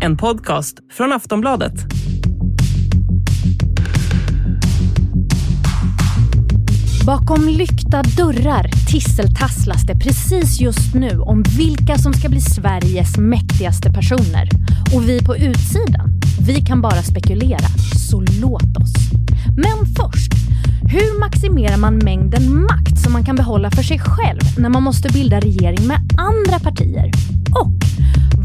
En podcast från Aftonbladet. Bakom lyckta dörrar tisseltasslas det precis just nu om vilka som ska bli Sveriges mäktigaste personer. Och vi på utsidan, vi kan bara spekulera. Så låt oss. Men först, hur maximerar man mängden makt som man kan behålla för sig själv när man måste bilda regering med andra partier? Och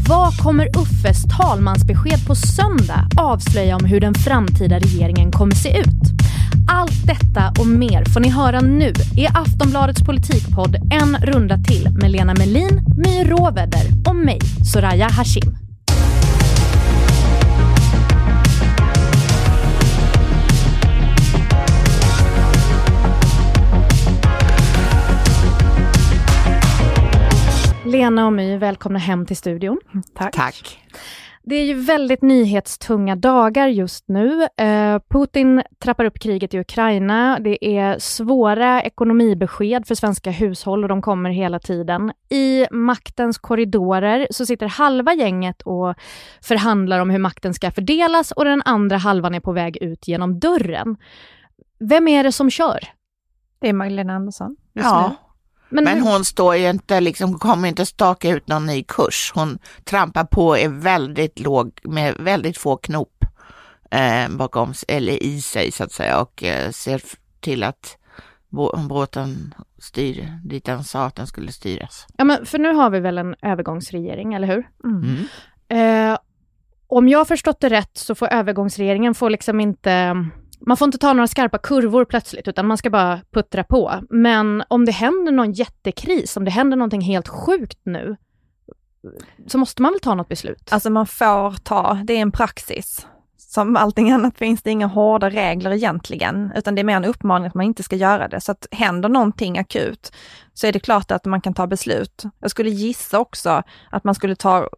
vad kommer Uffes talmansbesked på söndag avslöja om hur den framtida regeringen kommer se ut? Allt detta och mer får ni höra nu i Aftonbladets politikpodd En runda till med Lena Melin, My Råväder och mig, Soraya Hashim. Lena och My, välkomna hem till studion. Tack. Tack. Det är ju väldigt nyhetstunga dagar just nu. Eh, Putin trappar upp kriget i Ukraina. Det är svåra ekonomibesked för svenska hushåll och de kommer hela tiden. I maktens korridorer så sitter halva gänget och förhandlar om hur makten ska fördelas och den andra halvan är på väg ut genom dörren. Vem är det som kör? Det är Magdalena Andersson. Ja, nu. Men, men hon står ju inte, liksom, kommer inte staka ut någon ny kurs. Hon trampar på är väldigt låg med väldigt få knop eh, bakom, eller i sig så att säga och eh, ser till att båten styr dit den sa att den skulle styras. Ja, men för nu har vi väl en övergångsregering, eller hur? Mm. Eh, om jag har förstått det rätt så får övergångsregeringen får liksom inte man får inte ta några skarpa kurvor plötsligt, utan man ska bara puttra på. Men om det händer någon jättekris, om det händer någonting helt sjukt nu, så måste man väl ta något beslut? Alltså man får ta, det är en praxis. Som allting annat finns det inga hårda regler egentligen, utan det är mer en uppmaning att man inte ska göra det. Så att händer någonting akut så är det klart att man kan ta beslut. Jag skulle gissa också att man skulle ta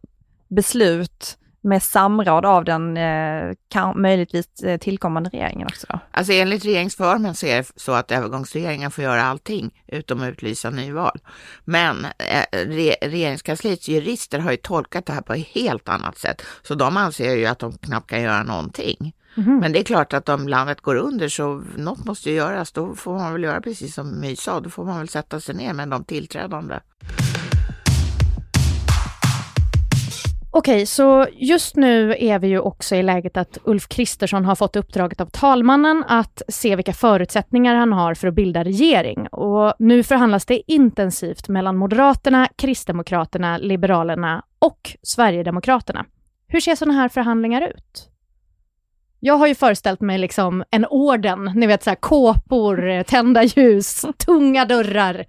beslut med samråd av den eh, kan, möjligtvis eh, tillkommande regeringen också? Då? Alltså enligt regeringsformen så är det så att övergångsregeringen får göra allting utom att utlysa nyval. Men eh, re, regeringskansliets jurister har ju tolkat det här på ett helt annat sätt, så de anser ju att de knappt kan göra någonting. Mm. Men det är klart att om landet går under så något måste ju göras. Då får man väl göra precis som My sa, då får man väl sätta sig ner med de tillträdande. Okej, så just nu är vi ju också i läget att Ulf Kristersson har fått uppdraget av talmannen att se vilka förutsättningar han har för att bilda regering. Och nu förhandlas det intensivt mellan Moderaterna, Kristdemokraterna, Liberalerna och Sverigedemokraterna. Hur ser sådana här förhandlingar ut? Jag har ju föreställt mig liksom en orden, ni vet så här kåpor, tända ljus, tunga dörrar.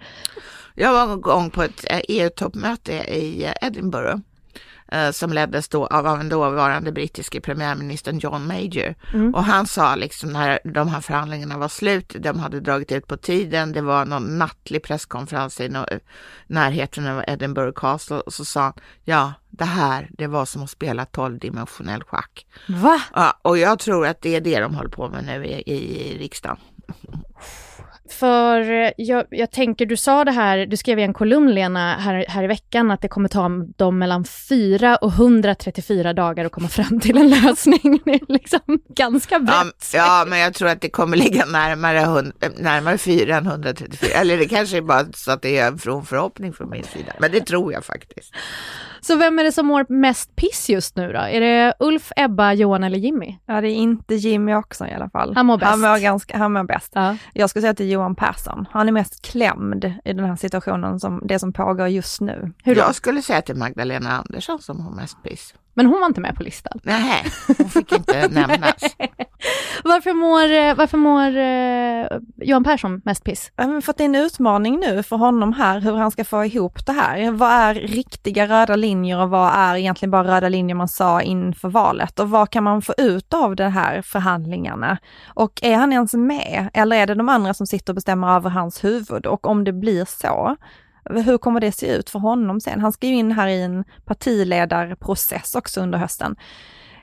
Jag var en gång på ett EU-toppmöte i Edinburgh eh, som leddes då av, av den dåvarande brittiske premiärministern John Major. Mm. Och han sa liksom när de här förhandlingarna var slut, de hade dragit ut på tiden, det var någon nattlig presskonferens i närheten av Edinburgh Castle och så sa han, ja, det här, det var som att spela tolvdimensionell schack. Va? Ja, och jag tror att det är det de håller på med nu i, i riksdagen. För eh, jag, jag, tänker, du sa det här, du skrev i en kolumn Lena här, här i veckan att det kommer ta dem mellan 4 och 134 dagar att komma fram till en lösning. Det är liksom ganska brett. Ja, ja, men jag tror att det kommer ligga närmare, närmare 4 än 134. Eller det kanske är bara så att det är en from förhoppning från min sida. Men det tror jag faktiskt. Så vem är det som mår mest piss just nu då? Är det Ulf, Ebba, Johan eller Jimmy? Ja, det är inte Jimmy också i alla fall. Han mår bäst. Han mår, ganska, han mår bäst. Ja. Jag skulle säga att det är Johan Persson. Han är mest klämd i den här situationen, som det som pågår just nu. Hur Jag skulle säga att det är Magdalena Andersson som har mest piss. Men hon var inte med på listan. Nej, hon fick inte nämnas. Varför mår, varför mår uh, Johan Persson mest piss? Jag har fått en utmaning nu för honom här, hur han ska få ihop det här. Vad är riktiga röda linjer och vad är egentligen bara röda linjer man sa inför valet? Och vad kan man få ut av de här förhandlingarna? Och är han ens med? Eller är det de andra som sitter och bestämmer över hans huvud? Och om det blir så, hur kommer det se ut för honom sen? Han ska ju in här i en partiledarprocess också under hösten.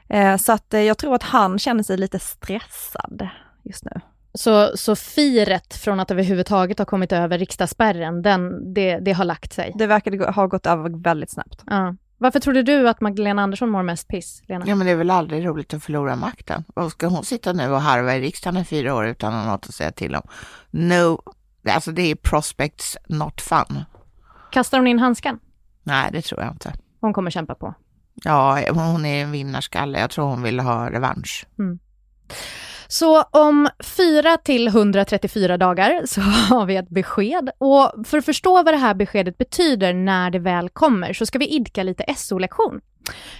Eh, så att eh, jag tror att han känner sig lite stressad just nu. Så, så firet från att överhuvudtaget ha kommit över riksdagsspärren, den, det, det har lagt sig? Det verkar ha gått över väldigt snabbt. Ja. Varför trodde du att Magdalena Andersson mår mest piss, Lena? Ja, men det är väl aldrig roligt att förlora makten. Och ska hon sitta nu och harva i riksdagen i fyra år utan att ha något att säga till om? No, alltså det är prospects not fun. Kastar hon in handsken? Nej, det tror jag inte. Hon kommer kämpa på. Ja, hon är en vinnarskalle. Jag tror hon vill ha revansch. Mm. Så om 4 till 134 dagar så har vi ett besked och för att förstå vad det här beskedet betyder när det väl kommer så ska vi idka lite SO-lektion.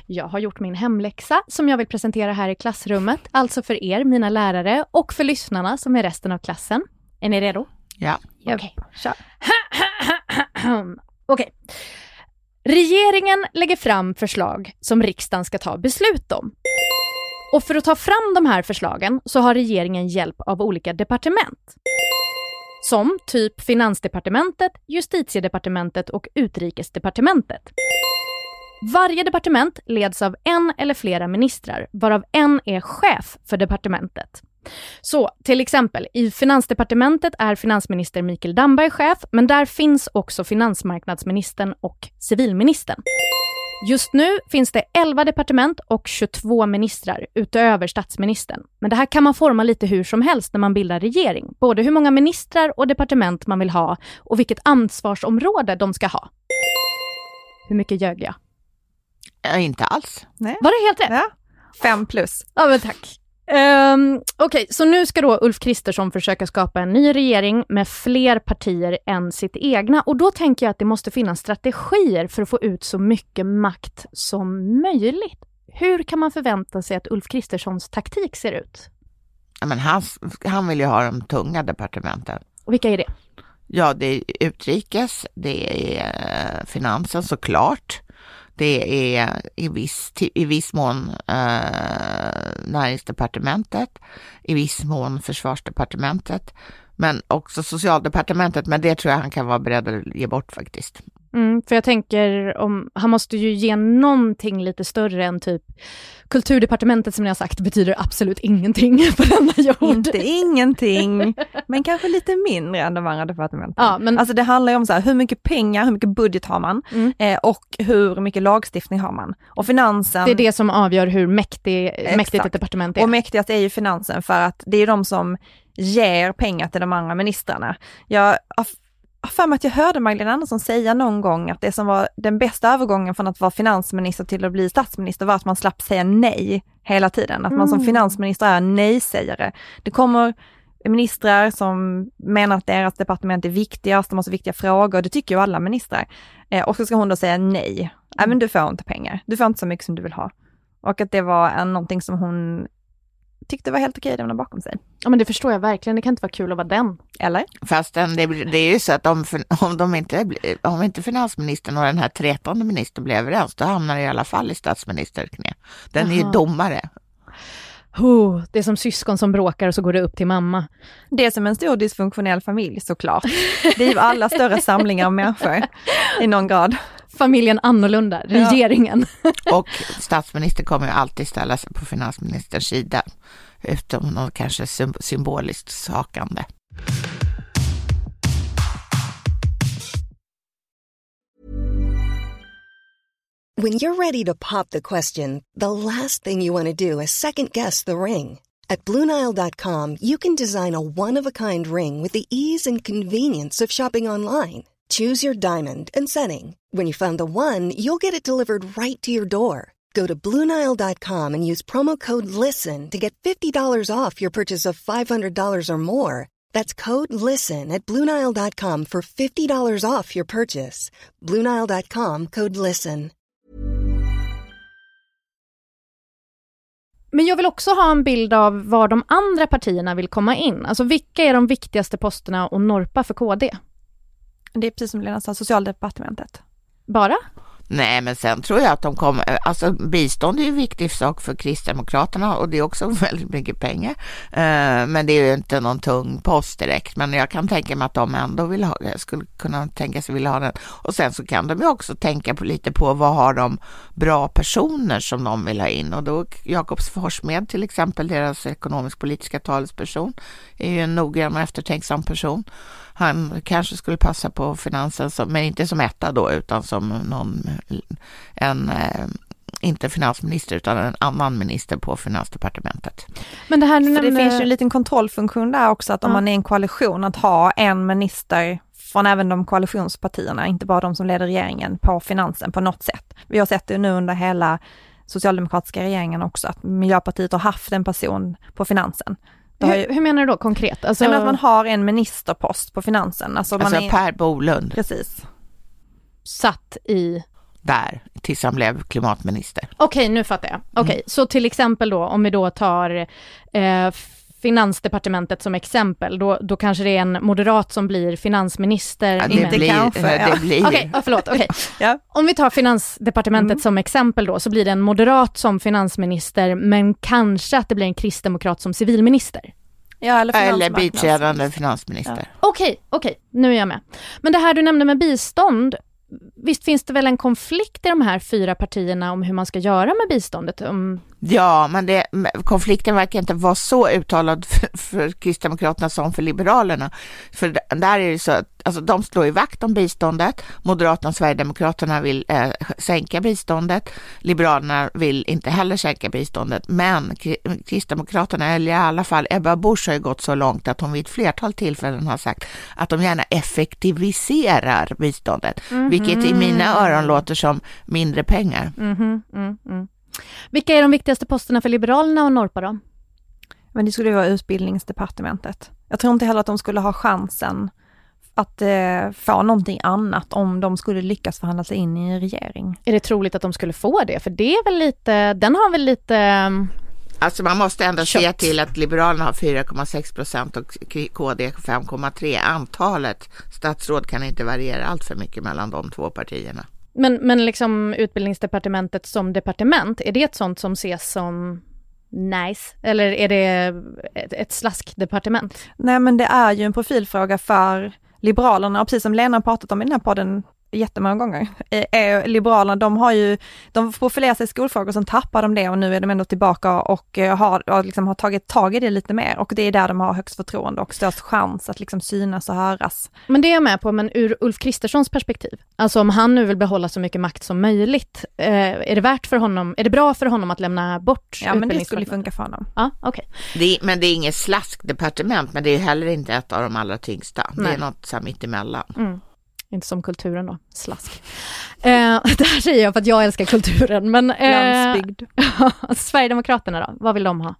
Jag har gjort min hemläxa som jag vill presentera här i klassrummet, alltså för er, mina lärare, och för lyssnarna som är resten av klassen. Är ni redo? Ja. Okej, okay. kör. Okej. Okay. Regeringen lägger fram förslag som riksdagen ska ta beslut om. Och för att ta fram de här förslagen så har regeringen hjälp av olika departement. Som typ Finansdepartementet, Justitiedepartementet och Utrikesdepartementet. Varje departement leds av en eller flera ministrar, varav en är chef för departementet. Så till exempel, i Finansdepartementet är finansminister Mikael Damberg chef, men där finns också finansmarknadsministern och civilministern. Just nu finns det 11 departement och 22 ministrar utöver statsministern. Men det här kan man forma lite hur som helst när man bildar regering. Både hur många ministrar och departement man vill ha och vilket ansvarsområde de ska ha. Hur mycket ljög jag? Äh, inte alls. Nej. Var det helt rätt? Ja. Fem plus. Ja, men tack. Um, Okej, okay, så nu ska då Ulf Kristersson försöka skapa en ny regering med fler partier än sitt egna. Och då tänker jag att det måste finnas strategier för att få ut så mycket makt som möjligt. Hur kan man förvänta sig att Ulf Kristerssons taktik ser ut? Ja, men han, han vill ju ha de tunga departementen. Och vilka är det? Ja, det är utrikes, det är eh, finansen såklart. Det är i viss, i viss mån eh, näringsdepartementet, i viss mån försvarsdepartementet, men också socialdepartementet. Men det tror jag han kan vara beredd att ge bort faktiskt. Mm, för jag tänker om, han måste ju ge någonting lite större än typ Kulturdepartementet som ni har sagt betyder absolut ingenting på denna jord. Inte ingenting, men kanske lite mindre än de andra departementen. Ja, men... Alltså det handlar ju om så här, hur mycket pengar, hur mycket budget har man mm. eh, och hur mycket lagstiftning har man. Och finansen... Det är det som avgör hur mäktig, mäktigt ett departement är. Och mäktigast är ju finansen för att det är de som ger pengar till de andra ministrarna. Jag för mig att jag hörde Magdalena Andersson säga någon gång att det som var den bästa övergången från att vara finansminister till att bli statsminister var att man slapp säga nej hela tiden. Att man som mm. finansminister är nej-sägare. Det kommer ministrar som menar att deras departement är viktigast, de har så viktiga frågor, det tycker ju alla ministrar. Eh, och så ska hon då säga nej. Nej äh, men du får inte pengar, du får inte så mycket som du vill ha. Och att det var en, någonting som hon tyckte var helt okej att lämna bakom sig. Ja men det förstår jag verkligen, det kan inte vara kul att vara den. Eller? Fast det, det är ju så att om, om, de inte, om inte finansministern och den här trettonde ministern blir överens, då hamnar det i alla fall i statsministerknä. Den Aha. är ju domare. Oh, det är som syskon som bråkar och så går det upp till mamma. Det är som en stor dysfunktionell familj såklart. Det är ju alla större samlingar av människor i någon grad familjen annorlunda, regeringen. Ja. Och statsministern kommer ju alltid ställa sig på finansministerns sida, utom något kanske symboliskt sakande. When you're ready to pop the question, the last thing you want to do is second guess the ring. At BlueNile.com you can design a one-of-a-kind ring with the ease and convenience of shopping online. Choose your diamond and setting. When you find the one, you'll get it delivered right to your door. Go to Bluenile.com and use promo code LISTEN to get $50 off your purchase of $500 or more. That's code LISTEN at Bluenile.com for $50 off your purchase. Bluenile.com code LISTEN. Men jag vill också ha en bild av var de andra partierna vill komma in. Alltså vilka är de viktigaste posterna att norpa för KD? Det är precis som Lena sa, socialdepartementet. Bara? Nej, men sen tror jag att de kommer, alltså bistånd är ju en viktig sak för Kristdemokraterna och det är också väldigt mycket pengar. Eh, men det är ju inte någon tung post direkt, men jag kan tänka mig att de ändå vill ha, skulle kunna tänka sig vilja ha den. Och sen så kan de ju också tänka på lite på vad har de bra personer som de vill ha in och då Jakob Forssmed till exempel, deras ekonomisk-politiska talesperson, är ju en noggrann och eftertänksam person han kanske skulle passa på finansen, som, men inte som etta då, utan som någon, en, eh, inte finansminister, utan en annan minister på finansdepartementet. Men det här För nämnde... det finns ju en liten kontrollfunktion där också, att om ja. man är en koalition, att ha en minister från även de koalitionspartierna, inte bara de som leder regeringen, på finansen på något sätt. Vi har sett det nu under hela socialdemokratiska regeringen också, att Miljöpartiet har haft en person på finansen. Hur, ju... hur, menar du då konkret? Alltså... att man har en ministerpost på finansen. Alltså, alltså är... Per Bolund. Precis. Satt i? Där, tills han blev klimatminister. Okej, okay, nu fattar jag. Okej, okay, mm. så till exempel då om vi då tar eh, Finansdepartementet som exempel, då, då kanske det är en moderat som blir finansminister. Ja, det, blir, kanske, ja. det blir. Okej, okay, förlåt. Okay. ja. Om vi tar Finansdepartementet mm. som exempel då, så blir det en moderat som finansminister, men kanske att det blir en kristdemokrat som civilminister. Ja, eller, eller biträdande finansminister. Okej, ja. okej, okay, okay, nu är jag med. Men det här du nämnde med bistånd, visst finns det väl en konflikt i de här fyra partierna om hur man ska göra med biståndet? Om... Ja, men det, konflikten verkar inte vara så uttalad för, för Kristdemokraterna som för Liberalerna. För där är det så att alltså, de slår ju vakt om biståndet. Moderaterna och Sverigedemokraterna vill eh, sänka biståndet. Liberalerna vill inte heller sänka biståndet. Men Kristdemokraterna, eller i alla fall Ebba Busch har ju gått så långt att hon vid ett flertal tillfällen har sagt att de gärna effektiviserar biståndet. Mm -hmm. Vilket i mina öron låter som mindre pengar. Mm -hmm. mm -hmm. Vilka är de viktigaste posterna för Liberalerna och Norpa då? Men det skulle vara utbildningsdepartementet. Jag tror inte heller att de skulle ha chansen att eh, få någonting annat om de skulle lyckas förhandla sig in i en regering. Är det troligt att de skulle få det? För det är väl lite, den har väl lite mm, Alltså man måste ändå Kött. se till att Liberalerna har 4,6 procent och KD 5,3. Antalet statsråd kan inte variera allt för mycket mellan de två partierna. Men, men liksom utbildningsdepartementet som departement, är det ett sånt som ses som nice? Eller är det ett, ett slaskdepartement? Nej men det är ju en profilfråga för Liberalerna och precis som Lena pratat om i den här podden jättemånga gånger, är Liberalerna, de har ju, de profilerar sig i skolfrågor, sen tappar de det och nu är de ändå tillbaka och eh, har, och liksom har tagit tag i det lite mer och det är där de har högst förtroende och störst chans att liksom synas och höras. Men det är jag med på, men ur Ulf Kristerssons perspektiv, alltså om han nu vill behålla så mycket makt som möjligt, eh, är det värt för honom, är det bra för honom att lämna bort Ja men det skulle funka för honom. Ja, okej. Okay. Men det är inget slaskdepartement, men det är heller inte ett av de allra tyngsta. Nej. Det är något så mittemellan. Mm. Inte som kulturen då, slask. Eh, det här säger jag för att jag älskar kulturen, men... Eh, Landsbygd. Sverigedemokraterna då, vad vill de ha?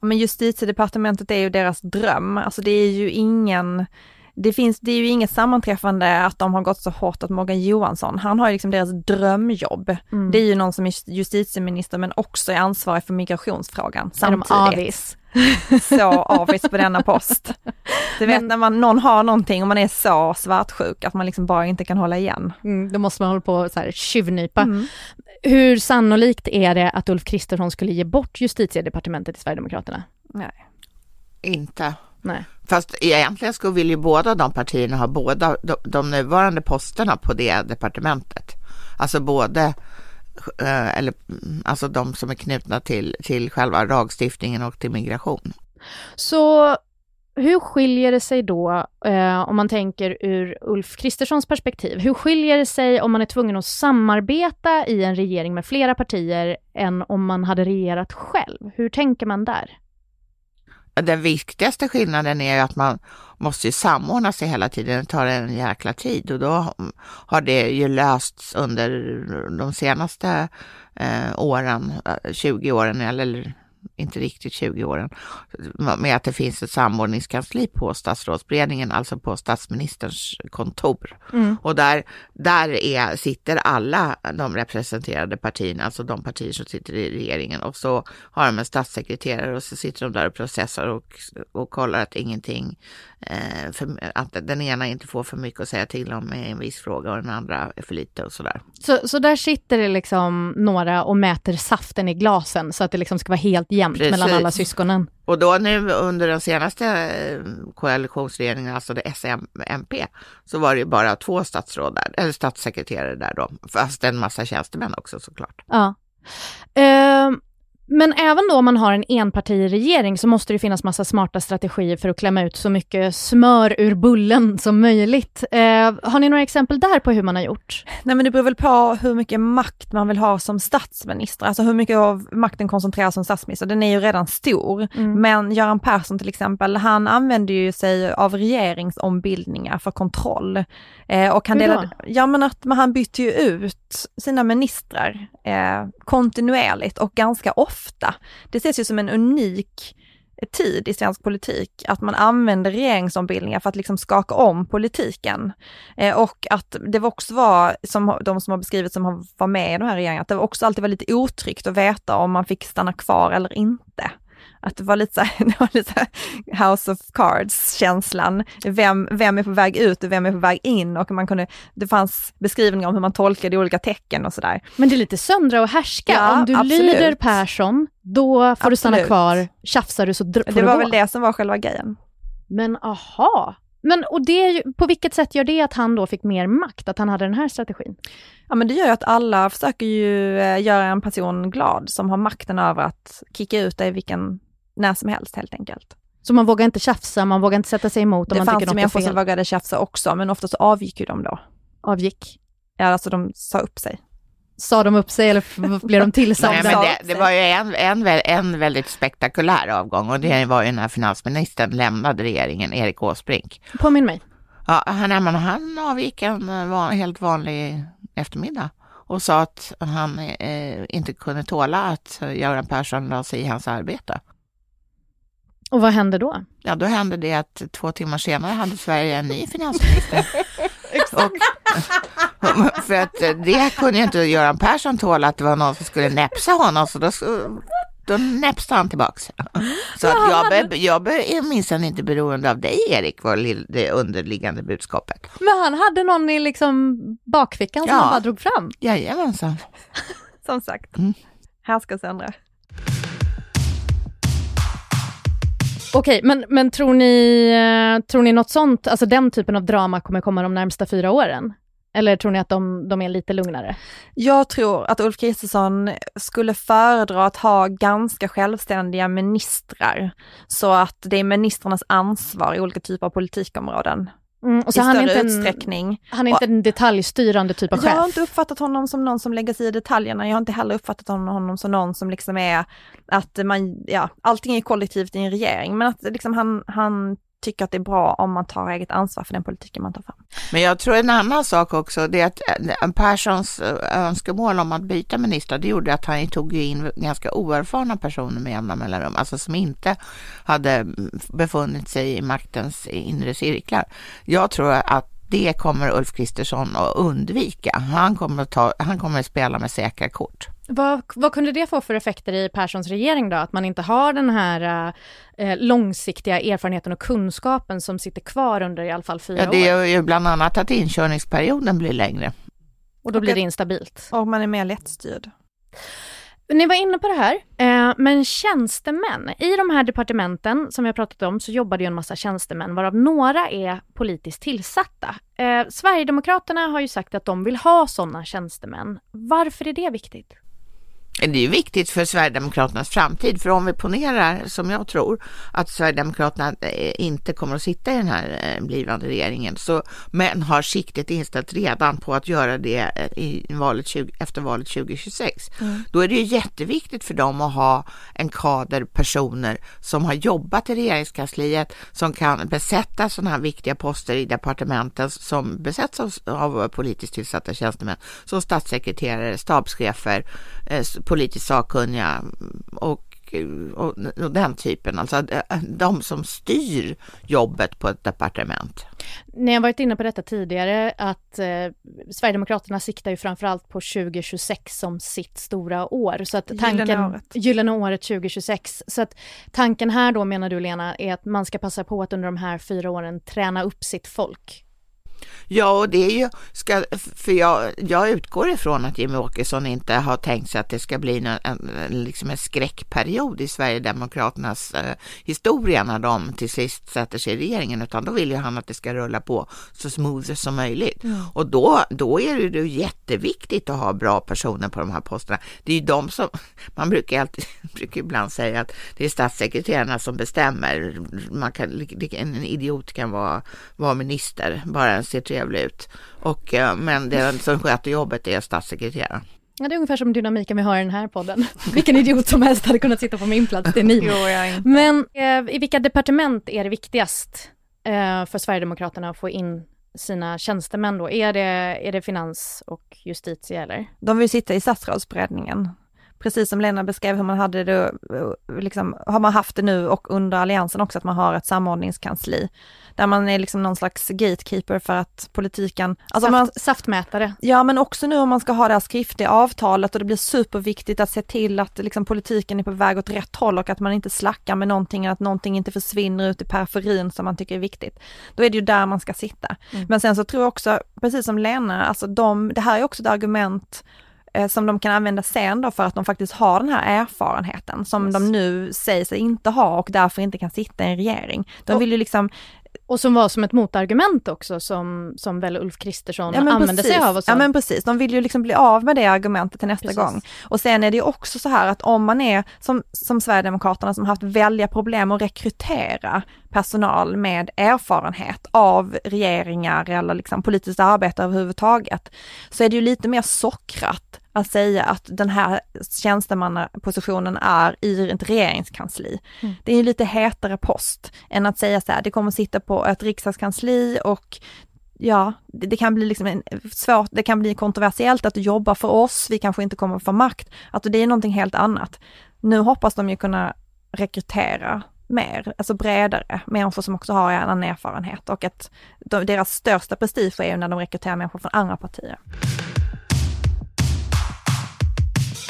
Men justitiedepartementet är ju deras dröm, alltså det är ju ingen det finns, det är ju inget sammanträffande att de har gått så hårt åt Morgan Johansson. Han har ju liksom deras drömjobb. Mm. Det är ju någon som är justitieminister men också är ansvarig för migrationsfrågan samtidigt. Är de avis? så avis på denna post. Du vet Men, när man, någon har någonting och man är så svartsjuk att man liksom bara inte kan hålla igen. Mm, då måste man hålla på så här tjuvnypa. Mm. Hur sannolikt är det att Ulf Kristersson skulle ge bort justitiedepartementet till Sverigedemokraterna? Nej. Inte. Nej. Fast egentligen skulle vill ju båda de partierna ha båda de, de nuvarande posterna på det departementet. Alltså både Eh, eller alltså de som är knutna till, till själva lagstiftningen och till migration. Så hur skiljer det sig då, eh, om man tänker ur Ulf Kristerssons perspektiv, hur skiljer det sig om man är tvungen att samarbeta i en regering med flera partier än om man hade regerat själv? Hur tänker man där? Den viktigaste skillnaden är ju att man måste samordna sig hela tiden. Det tar en jäkla tid och då har det ju lösts under de senaste eh, åren, eh, 20 åren eller inte riktigt 20 åren, med att det finns ett samordningskansli på statsrådsberedningen, alltså på statsministerns kontor. Mm. Och där, där är, sitter alla de representerade partierna, alltså de partier som sitter i regeringen och så har de en statssekreterare och så sitter de där och processar och, och kollar att ingenting Eh, för, att den ena inte får för mycket att säga till om i en viss fråga och den andra är för lite och sådär. Så, så där sitter det liksom några och mäter saften i glasen så att det liksom ska vara helt jämnt Precis. mellan alla syskonen? Och då nu under den senaste eh, koalitionsregeringen, alltså det SMP, så var det ju bara två statsråd där, eller statssekreterare där då, fast en massa tjänstemän också såklart. Ja. Uh, Men även då om man har en enpartiregering så måste det finnas massa smarta strategier för att klämma ut så mycket smör ur bullen som möjligt. Eh, har ni några exempel där på hur man har gjort? Nej men det beror väl på hur mycket makt man vill ha som statsminister, alltså hur mycket av makten koncentreras som statsminister. Den är ju redan stor, mm. men Göran Persson till exempel, han använder ju sig av regeringsombildningar för kontroll. Eh, och han delade, ja men att han bytte ju ut sina ministrar eh, kontinuerligt och ganska ofta. Det ses ju som en unik tid i svensk politik, att man använder regeringsombildningar för att liksom skaka om politiken. Eh, och att det också var, som de som har beskrivit som var med i de här regeringarna, att det också alltid var lite otryggt att veta om man fick stanna kvar eller inte. Att det var lite så här, lite så House of Cards-känslan. Vem, vem är på väg ut och vem är på väg in? Och man kunde, det fanns beskrivningar om hur man tolkade olika tecken och sådär. Men det är lite söndra och härska. Ja, om du absolut. lyder Persson, då får absolut. du stanna kvar. Tjafsar du så får Det var väl det som var själva grejen. Men aha, men och det, på vilket sätt gör det att han då fick mer makt, att han hade den här strategin? Ja men det gör ju att alla försöker ju eh, göra en person glad som har makten över att kicka ut dig vilken när som helst helt enkelt. Så man vågar inte tjafsa, man vågar inte sätta sig emot om det man tycker något är fel? Det fanns människor som vågade tjafsa också, men ofta så avgick ju de då. Avgick? Ja, alltså de sa upp sig. Sa de upp sig eller blev de tillsagda? Nej, men det, det, var ju en, en, en väldigt spektakulär avgång och det var ju när finansministern lämnade regeringen, Erik Åsbrink. Påminn mig. Ja, han, han avgick en van, helt vanlig eftermiddag och sa att han eh, inte kunde tåla att Göran Persson la sig i hans arbete. Och vad hände då? Ja, då hände det att två timmar senare hade Sverige en ny finansminister. och, för att det kunde ju inte Göran Persson tåla att det var någon som skulle näpsa honom, så då, då näpste han tillbaks. Så att jag, be, jag be, är minsann inte beroende av dig Erik, var det underliggande budskapet. Men han hade någon i liksom bakfickan som ja. han bara drog fram? Jajamensan. Som sagt, mm. här ska Sandra. Okej, men, men tror, ni, eh, tror ni något sånt, alltså den typen av drama kommer komma de närmsta fyra åren? Eller tror ni att de, de är lite lugnare? Jag tror att Ulf Kristersson skulle föredra att ha ganska självständiga ministrar, så att det är ministrarnas ansvar i olika typer av politikområden. Mm, och så i han större är inte utsträckning. En, han är inte en detaljstyrande typ av chef. Jag har inte uppfattat honom som någon som lägger sig i detaljerna. Jag har inte heller uppfattat honom som någon som liksom är att man, ja, allting är kollektivt i en regering, men att liksom han, han tycker att det är bra om man tar eget ansvar för den politiken man tar fram. Men jag tror en annan sak också, det är att eh, Perssons eh, önskemål om att byta ministrar, det gjorde att han tog in ganska oerfarna personer med jämna mellanrum, alltså som inte hade mm, befunnit sig i maktens inre cirklar. Jag tror att det kommer Ulf Kristersson att undvika. Han kommer att, ta, han kommer att spela med säkra kort. Vad, vad kunde det få för effekter i Perssons regering då? Att man inte har den här eh, långsiktiga erfarenheten och kunskapen som sitter kvar under i alla fall fyra år? Ja, det är ju bland annat att inkörningsperioden blir längre. Och då blir det instabilt? Och man är mer lättstyrd. Ni var inne på det här, eh, men tjänstemän. I de här departementen som vi har pratat om så jobbar det ju en massa tjänstemän varav några är politiskt tillsatta. Eh, Sverigedemokraterna har ju sagt att de vill ha sådana tjänstemän. Varför är det viktigt? Det är viktigt för Sverigedemokraternas framtid, för om vi ponerar, som jag tror, att Sverigedemokraterna eh, inte kommer att sitta i den här eh, blivande regeringen, så, men har siktet inställt redan på att göra det eh, i valet 20, efter valet 2026, mm. då är det ju jätteviktigt för dem att ha en kader personer som har jobbat i regeringskansliet, som kan besätta sådana här viktiga poster i departementen som besätts av, av politiskt tillsatta tjänstemän, som statssekreterare, stabschefer, politiskt sakkunniga och och, och, den typen, alltså eh, de som styr jobbet på ett departement. Ni har varit inne på detta tidigare att eh, Sverigedemokraterna siktar ju framförallt på 2026 som sitt stora år. Så att tanken, gyllene året. Gyllene året 2026. Så att tanken här då menar du Lena är att man ska passa på att under de här fyra åren träna upp sitt folk Ja, och det är ju, ska, för jag, jag utgår ifrån att Jimmy Åkesson inte har tänkt sig att det ska bli en, en, liksom en skräckperiod i Sverigedemokraternas eh, historia när de till sist sätter sig i regeringen, utan då vill ju han att det ska rulla på så smooth som möjligt. Mm. Och då, då är det ju jätteviktigt att ha bra personer på de här posterna. Det är ju de som, man brukar, alltid, brukar ibland säga att det är statssekreterarna som bestämmer. Man kan, en idiot kan vara, vara minister, bara den ser trevlig ut. Och, eh, men den som sköter jobbet är statssekreteraren. Ja, det är ungefär som dynamiken vi har i den här podden. Vilken idiot som helst hade kunnat sitta på min plats, det är ni. jo, jag Men eh, i vilka departement är det viktigast eh, för Sverigedemokraterna att få in sina tjänstemän då? Är det, är det finans och justitie eller? De vill sitta i statsrådsberedningen precis som Lena beskrev hur man hade det, liksom, har man haft det nu och under alliansen också, att man har ett samordningskansli. Där man är liksom någon slags gatekeeper för att politiken... Alltså Saft, man, saftmätare. Ja men också nu om man ska ha det här skriftliga avtalet och det blir superviktigt att se till att liksom, politiken är på väg åt rätt håll och att man inte slackar med någonting, att någonting inte försvinner ut i periferin som man tycker är viktigt. Då är det ju där man ska sitta. Mm. Men sen så tror jag också, precis som Lena, alltså de, det här är också ett argument Eh, som de kan använda sen då för att de faktiskt har den här erfarenheten som yes. de nu säger sig inte ha och därför inte kan sitta i en regering. De vill ju liksom och som var som ett motargument också som, som väl Ulf Kristersson ja, använde precis. sig av. Och så. Ja men precis, de vill ju liksom bli av med det argumentet till nästa precis. gång. Och sen är det ju också så här att om man är som, som Sverigedemokraterna som haft väldiga problem att rekrytera personal med erfarenhet av regeringar eller liksom politiskt arbete överhuvudtaget, så är det ju lite mer sockrat att säga att den här tjänstemannapositionen är i ett regeringskansli. Mm. Det är en lite hetare post än att säga så här, det kommer sitta på ett riksdagskansli och ja, det, det, kan bli liksom en, svårt, det kan bli kontroversiellt att jobba för oss, vi kanske inte kommer få makt. Alltså det är någonting helt annat. Nu hoppas de ju kunna rekrytera mer, alltså bredare, människor som också har en annan erfarenhet och att de, deras största prestige är ju när de rekryterar människor från andra partier.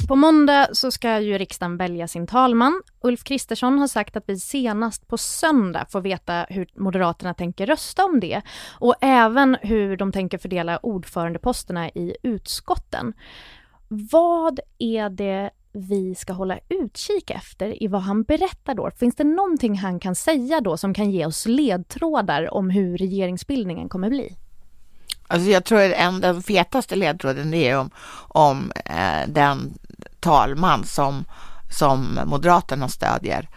På måndag så ska ju riksdagen välja sin talman. Ulf Kristersson har sagt att vi senast på söndag får veta hur Moderaterna tänker rösta om det och även hur de tänker fördela ordförandeposterna i utskotten. Vad är det vi ska hålla utkik efter i vad han berättar då? Finns det någonting han kan säga då som kan ge oss ledtrådar om hur regeringsbildningen kommer bli? Alltså jag tror att en, den fetaste ledtråden är om, om eh, den talman som, som Moderaterna stödjer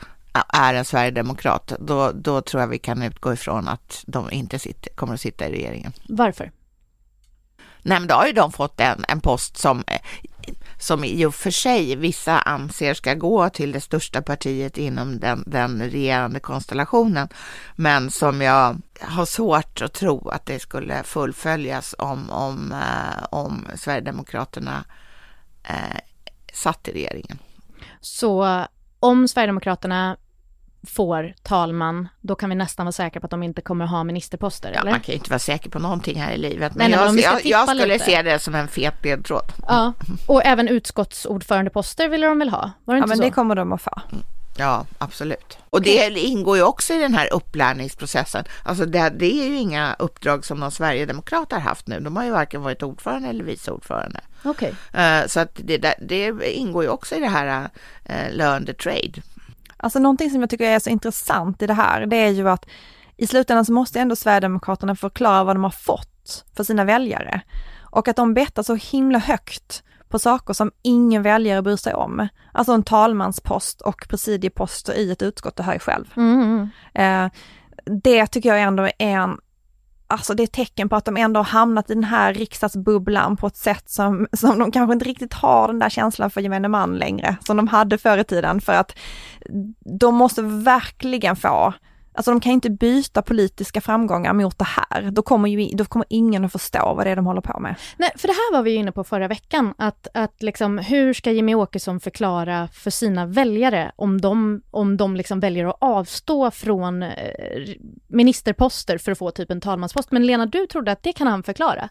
är en sverigedemokrat, då, då tror jag vi kan utgå ifrån att de inte sitter, kommer att sitta i regeringen. Varför? Nej, men då har ju de fått en, en post som, som i och för sig vissa anser ska gå till det största partiet inom den, den regerande konstellationen, men som jag har svårt att tro att det skulle fullföljas om, om, eh, om Sverigedemokraterna eh, satt i regeringen. Så om Sverigedemokraterna får talman, då kan vi nästan vara säkra på att de inte kommer ha ministerposter, ja, eller? Man kan ju inte vara säker på någonting här i livet, men, Nej, jag, jag, jag, skulle lite. se det som en fet ledtråd. Ja, och även utskottsordförandeposter ville de väl ha? Var det ja, inte men så? det kommer de att få. Ja, absolut. Och det ingår ju också i den här upplärningsprocessen. Alltså det, det är ju inga uppdrag som någon sverigedemokrat har haft nu. De har ju varken varit ordförande eller vice ordförande. Okay. Uh, så att det, det, ingår ju också i det här uh, learn the trade. Alltså någonting som jag tycker är så intressant i det här, det är ju att i slutändan så måste ändå Sverigedemokraterna förklara vad de har fått för sina väljare. Och att de bettar så himla högt på saker som ingen väljare bryr sig om. Alltså en talmanspost och presidieposter i ett utskott, det hör jag själv. Mm. Eh, det tycker jag ändå är en, alltså det är tecken på att de ändå har hamnat i den här riksdagsbubblan på ett sätt som, som de kanske inte riktigt har den där känslan för gemene man längre, som de hade förr i tiden, för att de måste verkligen få Alltså de kan inte byta politiska framgångar mot det här. Då kommer, ju, då kommer ingen att förstå vad det är de håller på med. Nej, för det här var vi inne på förra veckan, att, att liksom, hur ska Jimmy Åkesson förklara för sina väljare om de, om de liksom väljer att avstå från eh, ministerposter för att få typ en talmanspost. Men Lena, du trodde att det kan han förklara?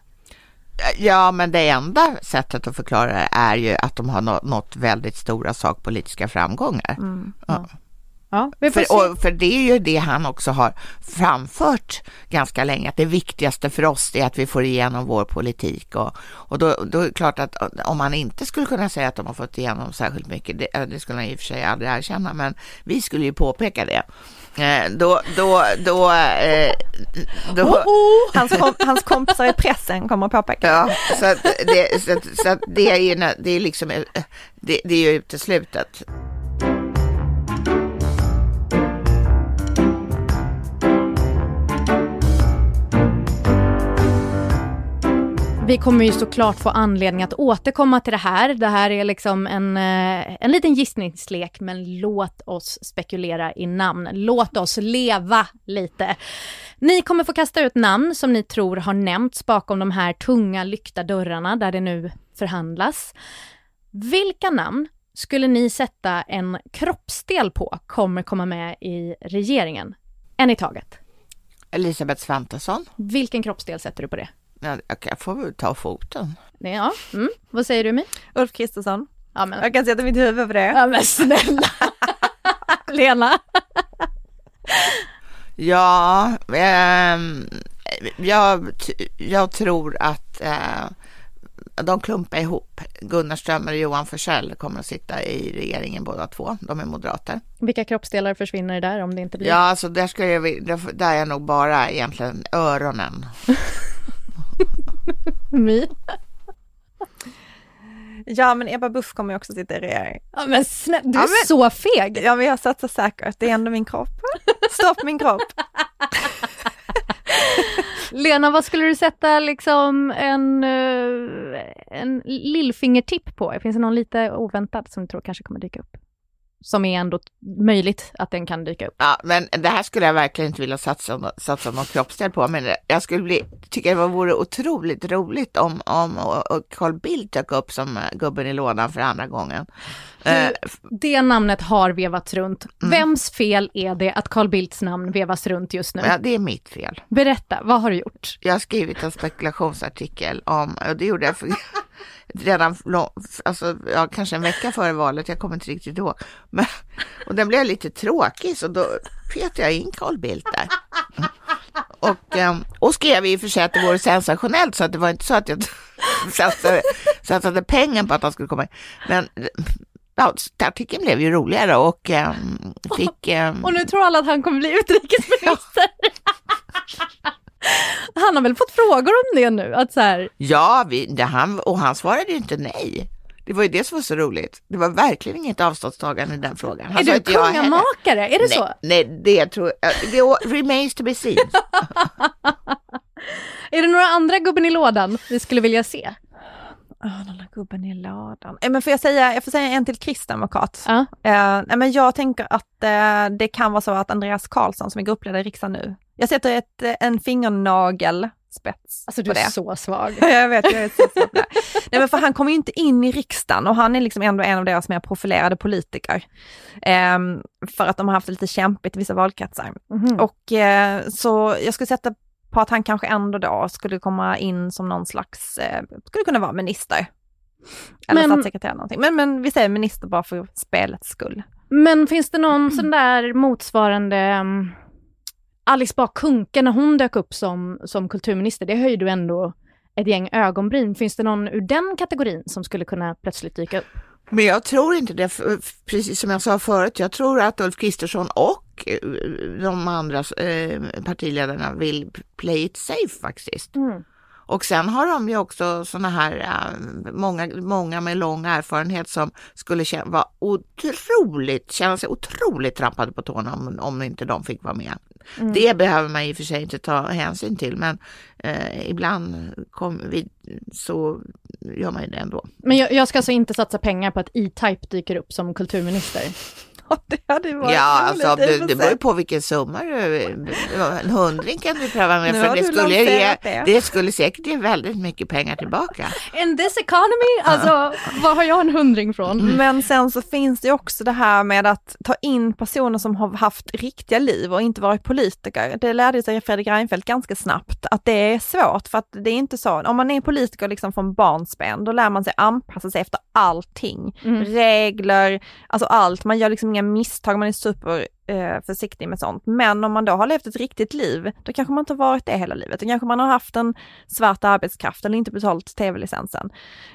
Ja, men det enda sättet att förklara det är ju att de har nått väldigt stora sakpolitiska framgångar. Mm, ja. Ja, vi får se. För, och, för det är ju det han också har framfört ganska länge, att det viktigaste för oss är att vi får igenom vår politik. Och, och då, då är det klart att om man inte skulle kunna säga att de har fått igenom särskilt mycket, det, det skulle han i och för sig aldrig erkänna, men vi skulle ju påpeka det. Eh, då, då, då, eh, då Oh, oh. Hans, kom, hans kompisar i pressen kommer att påpeka. Ja, så att det, så att, så att det är ju, det är liksom, eh, det, det är ju uteslutet. Vi kommer ju såklart få anledning att återkomma till det här. Det här är liksom en, eh, en liten gissningslek, men låt oss spekulera i namn. Låt oss leva lite. Ni kommer få kasta ut namn som ni tror har nämnts bakom de här tunga lyckta dörrarna där det nu förhandlas. Vilka namn skulle ni sätta en kroppsdel på kommer komma med i regeringen? En i taget. Elisabeth Svantesson. Vilken kroppsdel sätter du på det? Ja, jag får väl ta foten. Ja, mm. vad säger du Mi? Ulf Kristersson. Ja, men, Jag kan sätta mitt huvud på det. ja, men snälla! Lena? Ja, ehm, jag, jag tror att eh, de klumpar ihop. Gunnar Strömmer och Johan Forssell kommer att sitta i regeringen båda två. De är moderater. Vilka kroppsdelar försvinner där om det inte blir? Ja, alltså där, ska jag, där- där är jag nog bara egentligen öronen. My? Ja men Ebba Busch kommer ju också sitta i regering. Ja, men snälla, du är Ja, men- så feg! Ja men jag satsar säkert, det är ändå min kropp. Stopp min kropp. Lena, vad skulle du sätta liksom en, eh, en lillfingertipp på? Finns det någon lite oväntad som du tror kanske kommer dyka upp? Som är ändå möjligt att den kan dyka upp. Ja, men det här skulle jag verkligen inte vilja satsa, satsa någon kroppsdel på, men jag skulle bli, tycka det vore otroligt roligt om, om och, och Carl Bildt dök upp som eh, gubben i lådan för andra gången. Eh, Det namnet har vevats runt. Vems fel är det att Carl Bildts namn vevas runt just nu? ja, det är mitt fel. Berätta, vad har du gjort? Jag har skrivit en spekulationsartikel om, och det gjorde jag för, redan, alltså, ja, kanske en vecka före valet, jag kommer inte riktigt ihåg. Men, och den blev lite tråkig, så då petade jag in Carl Bildt där. Och, ehm, och skrev i och för sig att det vore sensationellt, så att det var inte så att jag satsade, satsade pengar på att han skulle komma in. Men ja, artikeln blev ju roligare och ehm, fick... ehm, Och nu tror alla att han kommer bli utrikesminister. han har väl fått frågor om det nu? Att så här, Ja, vi, det, han, och han svarade ju inte nej. Det var ju det som var så roligt. Det var verkligen inget avståndstagande i den frågan. Han är du kungamakare? Är det så? Nej, nej, det tror jag. Det remains to be seen. Är det några andra gubben i lådan vi skulle vilja se? Åh, den där gubben i lådan. Eh, Men får jag säga, jag får säga en till kristdemokrat. Ja. Eh, men jag tänker att eh, det kan vara så att Andreas Karlsson som är gruppledare i riksdagen nu, jag sätter ett, eh, en fingernagel spets Alltså du är det. så svag. Ja, jag vet, jag är så svag på det. Nej men för han kommer ju inte in i riksdagen och han är liksom ändå en av deras mer profilerade politiker. Ehm, för att de har haft det lite kämpigt i vissa valkretsar. Mhm. Och eh, så jag skulle sätta på att han kanske ändå då skulle komma in som någon slags, eh, skulle kunna vara minister. Eller Men- statssekreterare någonting. Men, men vi säger minister bara för spelets skull. Men finns det någon sån där motsvarande um, Alice Bah Kuhnke när hon dök upp som, som kulturminister, det höjde ju ändå ett gäng ögonbryn. Finns det någon ur den kategorin som skulle kunna plötsligt dyka upp? Men jag tror inte det, precis som jag sa förut. Jag tror att Ulf Kristersson och eh, de andra eh, partiledarna vill play it safe faktiskt. Mm. Och sen har de ju också sådana här, eh, många, många med lång erfarenhet som skulle kä- vara otroligt, känna sig otroligt trampade på tårna om, om inte de fick vara med. Mm. Det behöver man i och för sig inte ta hänsyn till, men eh, ibland vi, så gör man ju det ändå. Men jag, jag ska alltså inte satsa pengar på att E-Type dyker upp som kulturminister? det hade ju varit Ja, roligt alltså, det, det beror ju på vilken summa du... En hundring kan du pröva med, Nu för det skulle, ge, det. det skulle säkert ge väldigt mycket pengar tillbaka. In this economy? Alltså, var har jag en hundring från? Men sen så finns det också det här med att ta in personer som har haft riktiga liv och inte varit politiker. Det lärde sig Fredrik Reinfeldt ganska snabbt att det är svårt för att det är inte så, om man är politiker liksom från barnsben, då lär man sig anpassa sig efter allting. Mm. Regler, alltså allt. Man gör liksom inga misstag, man är super eh, försiktig med sånt. Men om man då har levt ett riktigt liv, då kanske man inte har varit det hela livet. Då kanske man har haft en svart arbetskraft eller inte betalt tv-licensen.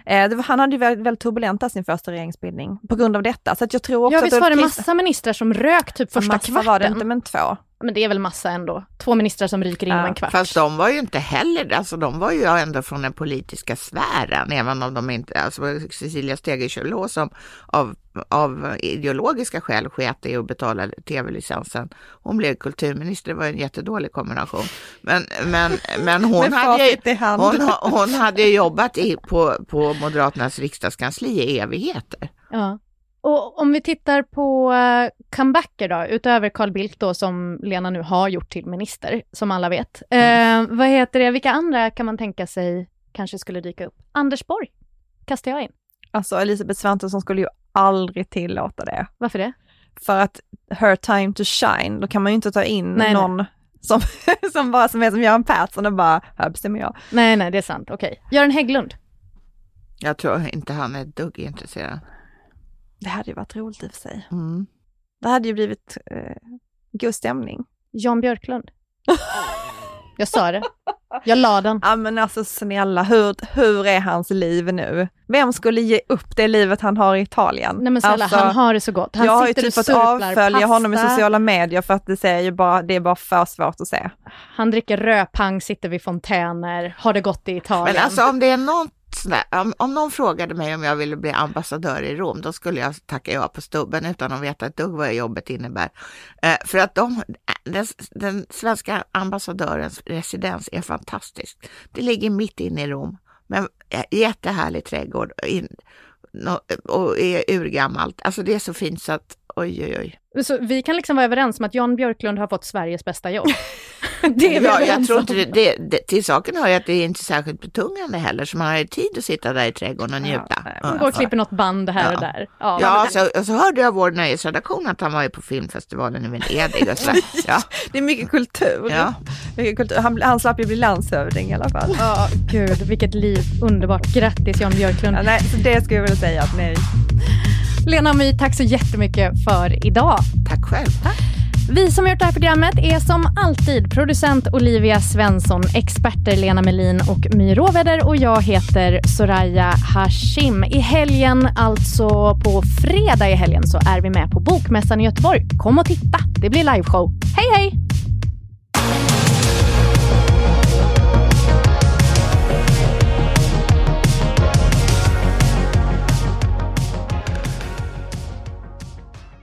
Eh, var, han hade ju väldigt, väldigt turbulent sin första regeringsbildning på grund av detta. Så att jag tror också ja, visst var det massa ministrar som rök typ första massa kvarten? var det inte, men två. Men det är väl massa ändå. Två ministrar som ryker in Ja, en kvart. Fast de var ju inte heller, alltså de var ju ändå från den politiska sfären, även om de inte, alltså Cecilia Stegö som av, av ideologiska skäl sket i att betala tv-licensen. Hon blev kulturminister, det var en jättedålig kombination. Men, men, men hon, hade, hand. hon, hon hade jobbat i, på, på Moderaternas riksdagskansli i evigheter. Ja. Och om vi tittar på uh, comebacker då, utöver Carl Bildt då som Lena nu har gjort till minister, som alla vet. Mm. Eh, vad heter det, vilka andra kan man tänka sig kanske skulle dyka upp? Anders Borg kastar jag in. Alltså Elisabeth Svantesson skulle ju aldrig tillåta det. Varför det? För att her time to shine, då kan man ju inte ta in Nej, någon Som, som bara som är som Göran Persson och bara, här bestämmer jag. Nej, nej, det är sant. Okej. Göran Hägglund. Jag tror inte han är ett dugg intresserad. Det hade ju varit roligt i och för sig. Mm. Det hade ju blivit eh, god stämning. Jan Björklund. Jag sa det. Jag la den. Ja men alltså snälla, hur, hur är hans liv nu? Vem skulle ge upp det livet han har i Italien? Nej men snälla, alltså, han har det så gott. Han jag har ju sitter typ fått avfölja honom i pasta. sociala medier för att det, ser ju bara, det är bara för svårt att se. Han dricker rödpang, sitter vid fontäner, har det gott i Italien. Men alltså om det är något sån där, om, om någon frågade mig om jag ville bli ambassadör i Rom, då skulle jag tacka ja på stubben utan att veta ett dugg vad jobbet innebär. Eh, för att de, den, den svenska ambassadörens residens är fantastisk. Det ligger mitt inne i Rom, men jättehärlig trädgård in, no, och är urgammalt. Alltså det är så fint så att oj, oj, oj. Så vi kan liksom vara överens om att Jan Björklund har fått Sveriges bästa jobb. det är Ja, jag tror inte det, det, det, till saken hör ju att det är inte särskilt betungande heller, så man har ju tid att sitta där i trädgården och njuta. Ja. Han går och klipper något band här Ja. och där. Ja, Ja, så, så hörde jag vår nöjesredaktion att han var ju på filmfestivalen i Venedig. Och så. Ja, Det är mycket kultur. ja. Mycket kultur. Han, han slapp ju bli landshövding i alla fall. Ja, gud, vilket liv. Underbart. Grattis Jan Björklund. Ja, nej, så det skulle jag vilja säga att nej. Lena och My, tack så jättemycket för idag. Tack själv. Vi som gjort det här programmet är som alltid producent Olivia Svensson, experter Lena Melin och My Råväder och jag heter Soraya Hashim. I helgen, alltså på fredag i helgen, så är vi med på Bokmässan i Göteborg. Kom och titta, det blir liveshow. Hej hej!